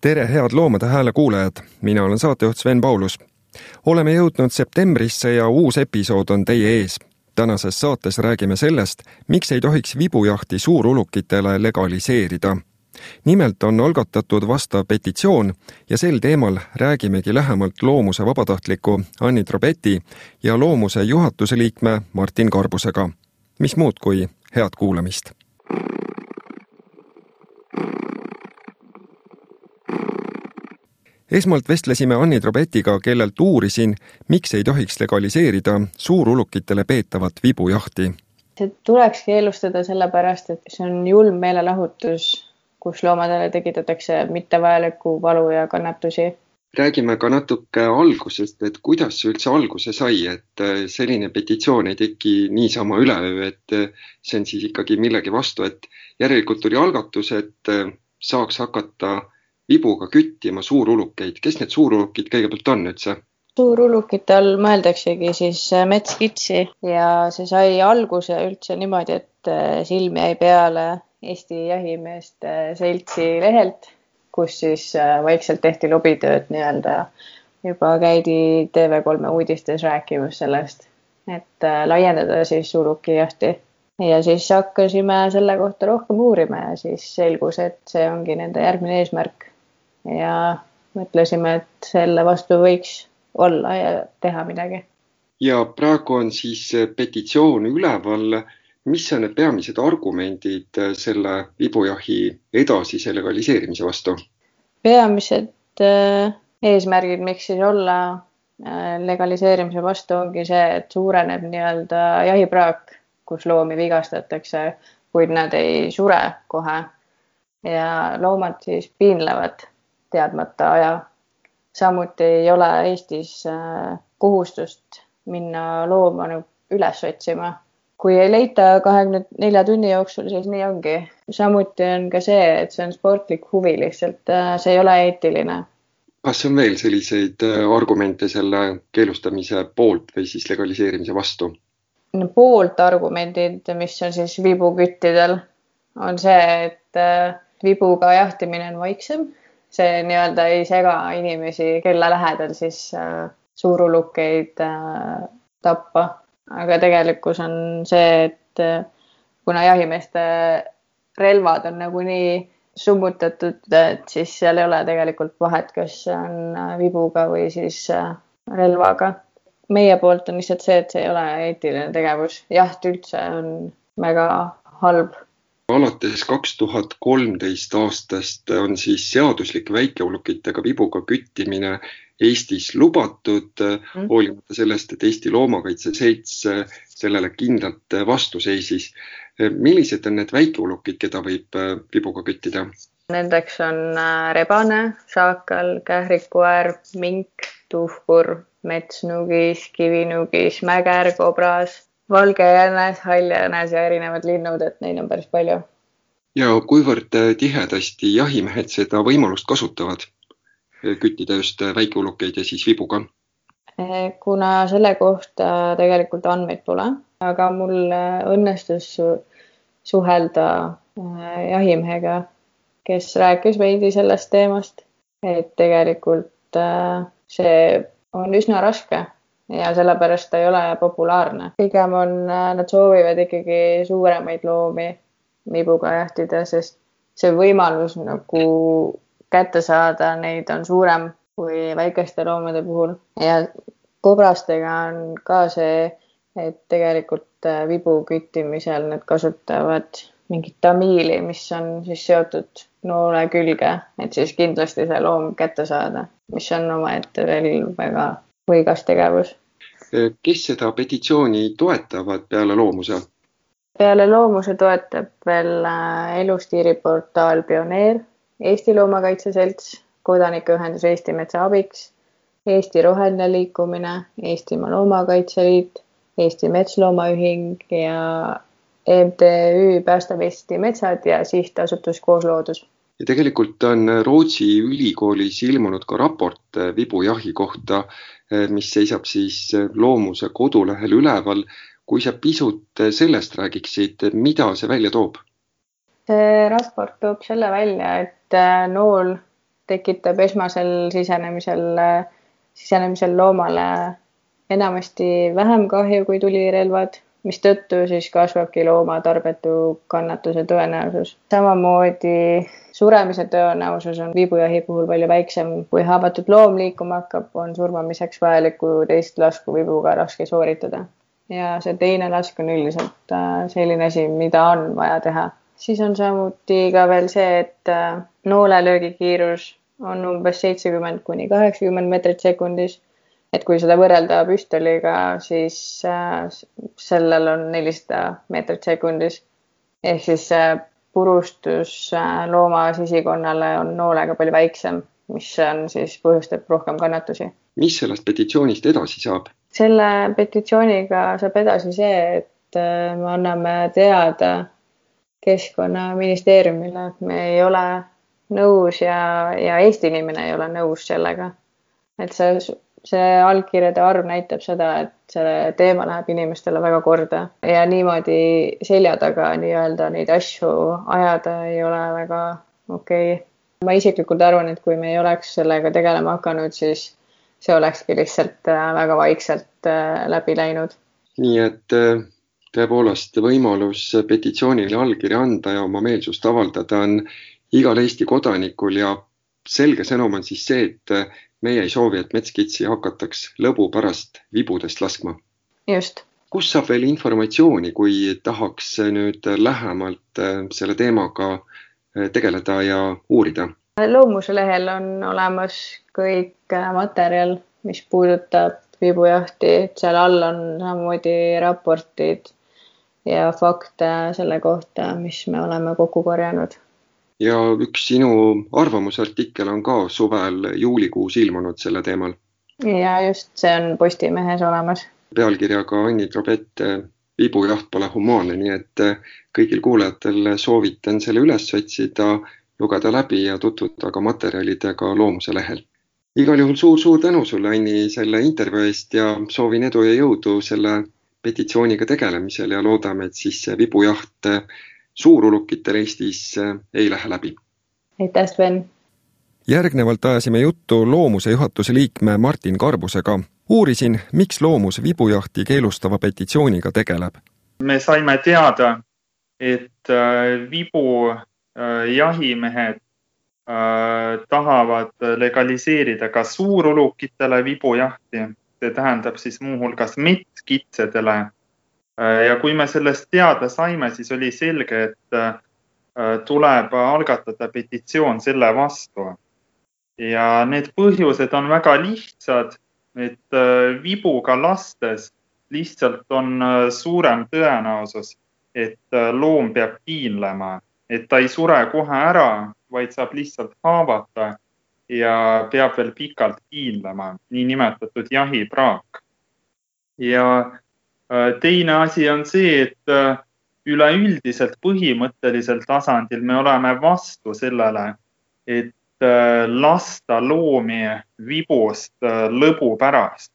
tere, head Loomade Hääle kuulajad, mina olen saatejuht Sven Paulus. oleme jõudnud septembrisse ja uus episood on teie ees. tänases saates räägime sellest, miks ei tohiks vibujahti suurulukitele legaliseerida. nimelt on algatatud vastav petitsioon ja sel teemal räägimegi lähemalt loomuse vabatahtliku Anni Trobeti ja loomuse juhatuse liikme Martin Karbusega. mis muud kui head kuulamist esmalt vestlesime Anni Trobetiga, kellelt uurisin, miks ei tohiks legaliseerida suurulukitele peetavat vibujahti. see tuleks keelustada sellepärast, et see on julm meelelahutus, kus loomadele tekitatakse mittevajalikku valu ja kannatusi. räägime ka natuke algusest, et kuidas see üldse alguse sai, et äh, selline petitsioon ei teki niisama üleöö, et äh, see on siis ikkagi millegi vastu, et järelikult tuli algatus, et äh, saaks hakata vibuga küttima suurulukeid. kes need suurulukid kõigepealt on üldse? suurulukite all mõeldaksegi siis äh, metskitsi ja see sai alguse üldse niimoodi, et äh, silm jäi peale Eesti Jahimeeste Seltsi lehelt, kus siis äh, vaikselt tehti lobitööd nii-öelda. juba käidi TV3 uudistes rääkimas sellest, et laiendada siis suurukijahti ja siis hakkasime selle kohta rohkem uurima ja siis selgus, et see ongi nende järgmine eesmärk ja mõtlesime, et selle vastu võiks olla ja teha midagi. ja praegu on siis petitsioon üleval. mis on need peamised argumendid selle vibujahi edasise legaliseerimise vastu? peamised äh, eesmärgid, miks siis olla äh, legaliseerimise vastu, ongi see, et suureneb nii-öelda jahipraak, kus loomi vigastatakse, kuid nad ei sure kohe. ja loomad siis piinlevad teadmata aja. samuti ei ole Eestis äh, kohustust minna looma üles otsima. kui ei leita kahekümne nelja tunni jooksul, siis nii ongi. samuti on ka see, et see on sportlik huvi lihtsalt, äh, see ei ole eetiline. kas on veel selliseid äh, argumente selle keelustamise poolt või siis legaliseerimise vastu? poolt argumendid, mis on siis vibuküttidel, on see, et vibuga jahtimine on vaiksem see nii-öelda ei sega inimesi, kelle lähedal siis äh, suurulukeid äh, tappa. aga tegelikkus on see, et äh, kuna jahimeeste relvad on nagunii summutatud, et siis seal ei ole tegelikult vahet, kas see on äh, vibuga või siis äh, relvaga. meie poolt on lihtsalt see, et see ei ole eetiline tegevus. jaht üldse on väga halb alates kaks tuhat kolmteist aastast on siis seaduslik väikeulukitega vibuga küttimine Eestis lubatud mm., hoolimata sellest, et Eesti Loomakaitse Selts sellele kindlalt vastu seisis. millised on need väikeulukid, keda võib vibuga küttida? Nendeks on äh, rebane, šaakal, kährikuäär, mink, tuhkur, metsnugis, kivinugis, mäger, kobras valge jänes, hall jänes ja erinevad linnud, et neid on päris palju. ja kuivõrd äh, tihedasti jahimehed seda võimalust kasutavad, äh, küttida just äh, väikeulukeid ja siis vibuga? kuna selle kohta tegelikult andmeid pole, aga mul õnnestus suhelda jahimehega, kes rääkis veidi sellest teemast, et tegelikult see on üsna raske ja sellepärast ta ei ole populaarne. pigem on, äh, nad soovivad ikkagi suuremaid loomi vibuga jahtida, sest see võimalus nagu kätte saada neid on suurem kui väikeste loomade puhul ja kobrastega on ka see, et tegelikult äh, vibu küttimisel nad kasutavad mingit tamiili, mis on siis seotud noole külge, et siis kindlasti see loom kätte saada, mis on omaette veel väga võigas tegevus kes seda petitsiooni toetavad peale loomuse? peale loomuse toetab veel äh, elustiiriportaal Pioneer, Eesti Loomakaitse Selts, Kodanikuühendus Eesti Metsa Abiks, Eesti Roheline Liikumine, Eestimaa Loomakaitse Liit, Eesti Metsloomaühing ja MTÜ Päästab Eesti Metsad ja sihtasutus Koos Loodus ja tegelikult on Rootsi ülikoolis ilmunud ka raport vibujahi kohta, mis seisab siis Loomuse kodulehel üleval. kui sa pisut sellest räägiksid, mida see välja toob? see raport toob selle välja, et nool tekitab esmasel sisenemisel, sisenemisel loomale enamasti vähem kahju kui tulirelvad mistõttu siis kasvabki looma tarbetu kannatuse tõenäosus. samamoodi suremise tõenäosus on viibujahi puhul palju väiksem. kui haavatud loom liikuma hakkab, on surmamiseks vajalikku teist lasku vibuga raske sooritada. ja see teine lask on üldiselt äh, selline asi, mida on vaja teha. siis on samuti ka veel see, et äh, noolelöögi kiirus on umbes seitsekümmend kuni kaheksakümmend meetrit sekundis et kui seda võrrelda püstoliga, siis äh, sellel on nelisada meetrit sekundis. ehk siis äh, purustus äh, looma sisikonnale on noolega palju väiksem, mis on siis põhjustab rohkem kannatusi. mis sellest petitsioonist edasi saab? selle petitsiooniga saab edasi see, et me anname teada keskkonnaministeeriumile, et me ei ole nõus ja, ja Eesti inimene ei ole nõus sellega. et see see allkirjade arv näitab seda, et see teema läheb inimestele väga korda ja niimoodi selja taga nii-öelda neid asju ajada ei ole väga okei okay. ma isiklikult arvan, et kui me ei oleks sellega tegelema hakanud, siis see olekski lihtsalt äh, väga vaikselt äh, läbi läinud. nii et äh, tõepoolest võimalus petitsioonile allkirja anda ja oma meelsust avaldada on igal Eesti kodanikul ja selge sõnum on siis see, et meie ei soovi, et metskitsi hakataks lõbu pärast vibudest laskma. just. kus saab veel informatsiooni, kui tahaks nüüd lähemalt äh, selle teemaga äh, tegeleda ja uurida? loomuse lehel on olemas kõik äh, materjal, mis puudutab vibujahti, seal all on samamoodi raportid ja fakte selle kohta, mis me oleme kokku korjanud ja üks sinu arvamusartikkel on ka suvel juulikuus ilmunud selle teemal. ja just, see on Postimehes olemas. pealkirjaga Anni Trobett, vibujaht pole humaanne, nii et kõigil kuulajatel soovitan selle üles otsida, lugeda läbi ja tutvuda ka materjalidega Loomuse lehel. igal juhul suur-suur tänu sulle, Anni, selle intervjuu eest ja soovin edu ja jõudu selle petitsiooniga tegelemisel ja loodame, et siis see vibujaht suurulukitel Eestis äh, ei lähe läbi. aitäh, Sven! järgnevalt ajasime juttu Loomuse juhatuse liikme Martin Karbusega. uurisin, miks Loomus vibujahti keelustava petitsiooniga tegeleb. me saime teada, et äh, vibujahimehed äh, tahavad legaliseerida ka suurulukitele vibujahti. see tähendab siis muuhulgas metskitsedele ja kui me sellest teada saime, siis oli selge, et äh, tuleb algatada petitsioon selle vastu. ja need põhjused on väga lihtsad, et äh, vibuga lastes lihtsalt on suurem tõenäosus, et loom peab piinlema, et ta ei sure kohe ära, vaid saab lihtsalt haavata ja peab veel pikalt piinlema, niinimetatud jahipraak. ja Äh, teine asi on see, et äh, üleüldiselt põhimõttelisel tasandil me oleme vastu sellele, et äh, lasta loomi vibust lõbu pärast.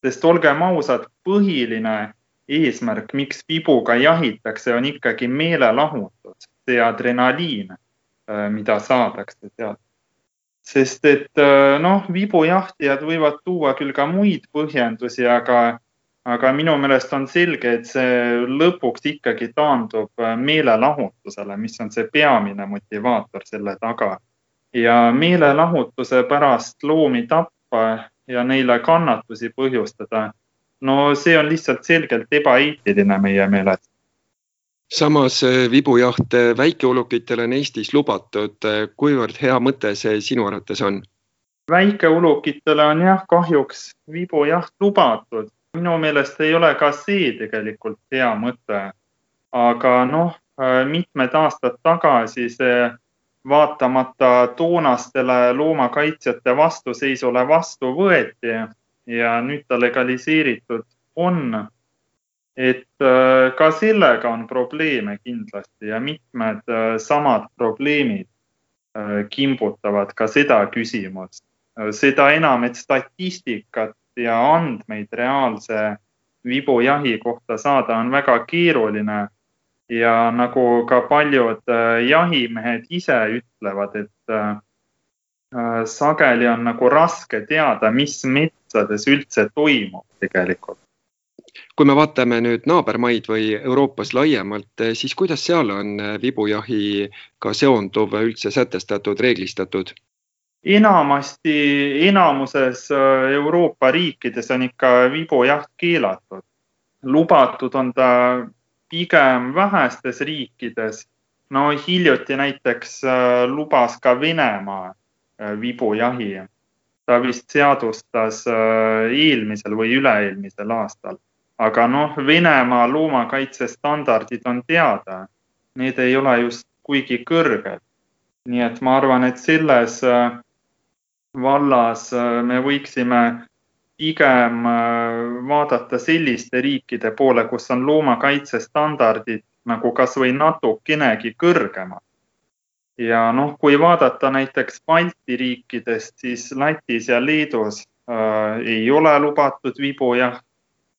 sest olgem ausad, põhiline eesmärk, miks vibuga jahitakse, on ikkagi meelelahutus, see adrenaliin, mida saadakse sealt. sest et noh, vibujahtijad võivad tuua küll ka muid põhjendusi, aga aga minu meelest on selge, et see lõpuks ikkagi taandub äh, meelelahutusele, mis on see peamine motivaator selle taga. ja meelelahutuse pärast loomi tappa ja neile kannatusi põhjustada, no see on lihtsalt selgelt ebaeetiline meie meelest samas äh, vibujaht äh, väikeulukitele on Eestis lubatud. kuivõrd hea mõte see sinu arvates on? väikeulukitele on jah, kahjuks vibujaht lubatud minu meelest ei ole ka see tegelikult hea mõte. aga noh, äh, mitmed aastad tagasi see vaatamata toonastele loomakaitsjate vastuseisule vastu võeti ja nüüd ta legaliseeritud on. et äh, ka sellega on probleeme kindlasti ja mitmed äh, samad probleemid kimbutavad ka seda küsimust. seda enam, et statistikat ja andmeid reaalse vibujahi kohta saada on väga keeruline. ja nagu ka paljud äh, jahimehed ise ütlevad, et, äh, sageli on nagu raske teada, mis metsades üldse toimub tegelikult. kui me vaatame nüüd naabermaid või Euroopas laiemalt, siis kuidas seal on vibujahiga seonduv üldse sätestatud, reeglistatud? Enamasti, enamuses Euroopa riikides on ikka vibujaht keelatud. lubatud on ta pigem vähestes riikides. no hiljuti näiteks lubas ka Venemaa Äh, vibujahi. ta vist seadustas äh, eelmisel või üle-eelmisel aastal. aga noh, Venemaa loomakaitsestandardid on teada. Need ei ole just kuigi kõrged. nii et ma arvan, et selles äh, vallas me võiksime pigem vaadata selliste riikide poole, kus on loomakaitsestandardid nagu kasvõi natukenegi kõrgemad ja noh, kui vaadata näiteks Balti riikidest, siis Lätis ja Leedus äh, ei ole lubatud vibujaht.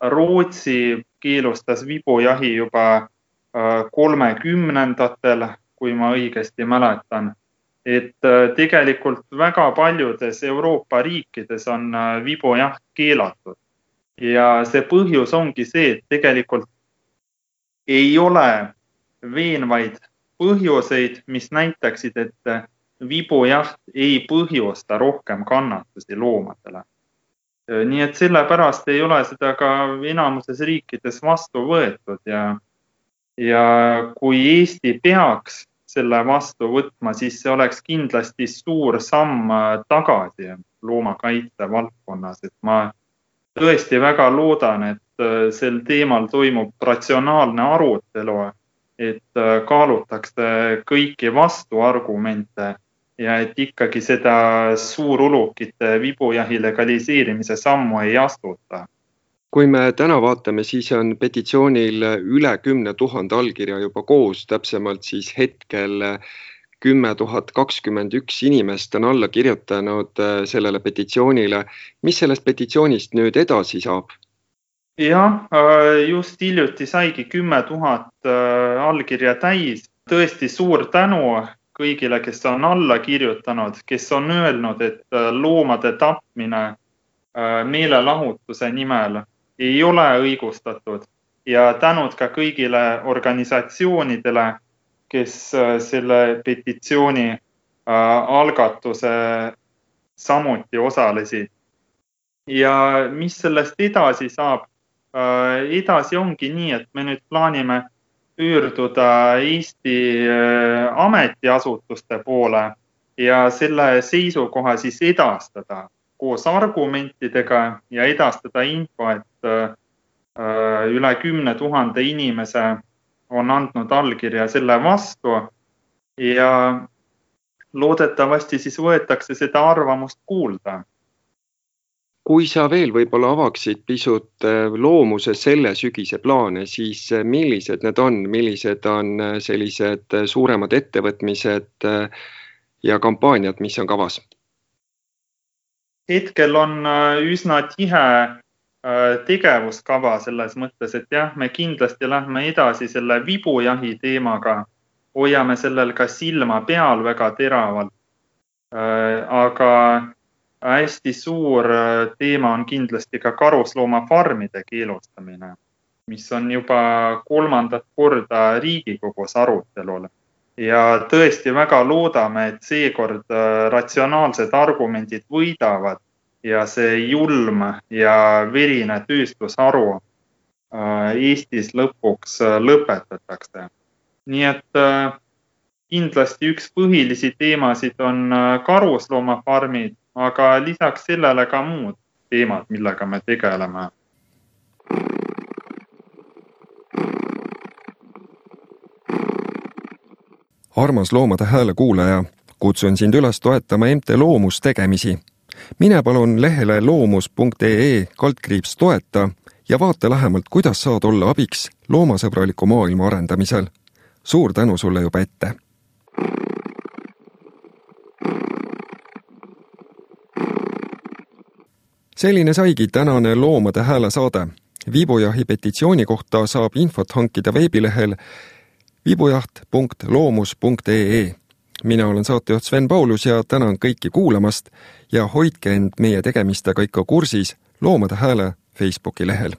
Rootsi keelustas vibujahi juba äh, kolmekümnendatel, kui ma õigesti mäletan. Et äh, tegelikult väga paljudes Euroopa riikides on äh, vibujaht keelatud ja see põhjus ongi see, et tegelikult ei ole veenvaid põhjuseid, mis näitaksid, et vibujaht ei põhjusta rohkem kannatusi loomadele. nii et sellepärast ei ole seda ka enamuses riikides vastu võetud ja, ja kui Eesti peaks selle vastu võtma, siis see oleks kindlasti suur samm tagasi loomakaitse valdkonnas, et ma tõesti väga loodan, et sel teemal toimub ratsionaalne arutelu et äh, kaalutakse kõiki vastuargumente ja et ikkagi seda suurulukite vibujahi legaliseerimise sammu ei astuta. Kui me täna vaatame, siis on petitsioonil üle kümne tuhande allkirja juba koos, täpsemalt siis hetkel kümme tuhat kakskümmend üks inimest on alla kirjutanud äh, sellele petitsioonile. mis sellest petitsioonist nüüd edasi saab? jah, äh, just hiljuti saigi kümme tuhat äh, allkirja täis. tõesti suur tänu kõigile, kes on alla kirjutanud, kes on öelnud, et loomade tapmine meelelahutuse nimel ei ole õigustatud ja tänud ka kõigile organisatsioonidele, kes selle petitsiooni algatuse samuti osalesid. ja mis sellest edasi saab Äh, edasi ongi nii, et me nüüd plaanime pöörduda Eesti äh, ametiasutuste poole ja selle seisukoha siis edastada koos argumentidega ja edastada info, et äh, üle kümne tuhande inimese on andnud allkirja selle vastu ja loodetavasti siis võetakse seda arvamust kuulda kui sa veel võib-olla avaksid pisut äh, loomuse selle sügise plaane, siis äh, millised need on, millised on äh, sellised suuremad ettevõtmised ja kampaaniad, mis on kavas? hetkel on üsna tihe tegevuskava selles mõttes, et jah, me kindlasti lähme edasi selle vibujahi teemaga, hoiame sellel ka silma peal väga teravalt. aga hästi suur äh, teema on kindlasti ka karusloomafarmide keelustamine, mis on juba kolmandat korda Riigikogus arutelul. ja tõesti väga loodame, et seekord äh, ratsionaalsed argumendid võidavad ja see julm ja verine tööstusharu äh, Eestis lõpuks lõpetatakse. nii et kindlasti üks põhilisi teemasid on karusloomafarmid aga lisaks sellele ka muud teemad, millega me tegeleme. armas Loomade Hääle kuulaja, kutsun sind üles toetama MT Loomus tegemisi. Mine palun lehele loomus.ee kaldkriips toeta ja vaata lähemalt, kuidas saad olla abiks loomasõbraliku maailma arendamisel. suur tänu sulle juba ette selline saigi tänane Loomade Hääle saade. viibujahi petitsiooni kohta saab infot hankida veebilehel vibujaht.loomus.ee. mina olen saatejuht Sven Paulus ja tänan kõiki kuulamast ja hoidke end meie tegemistega ikka kursis Loomade Hääle Facebooki lehel.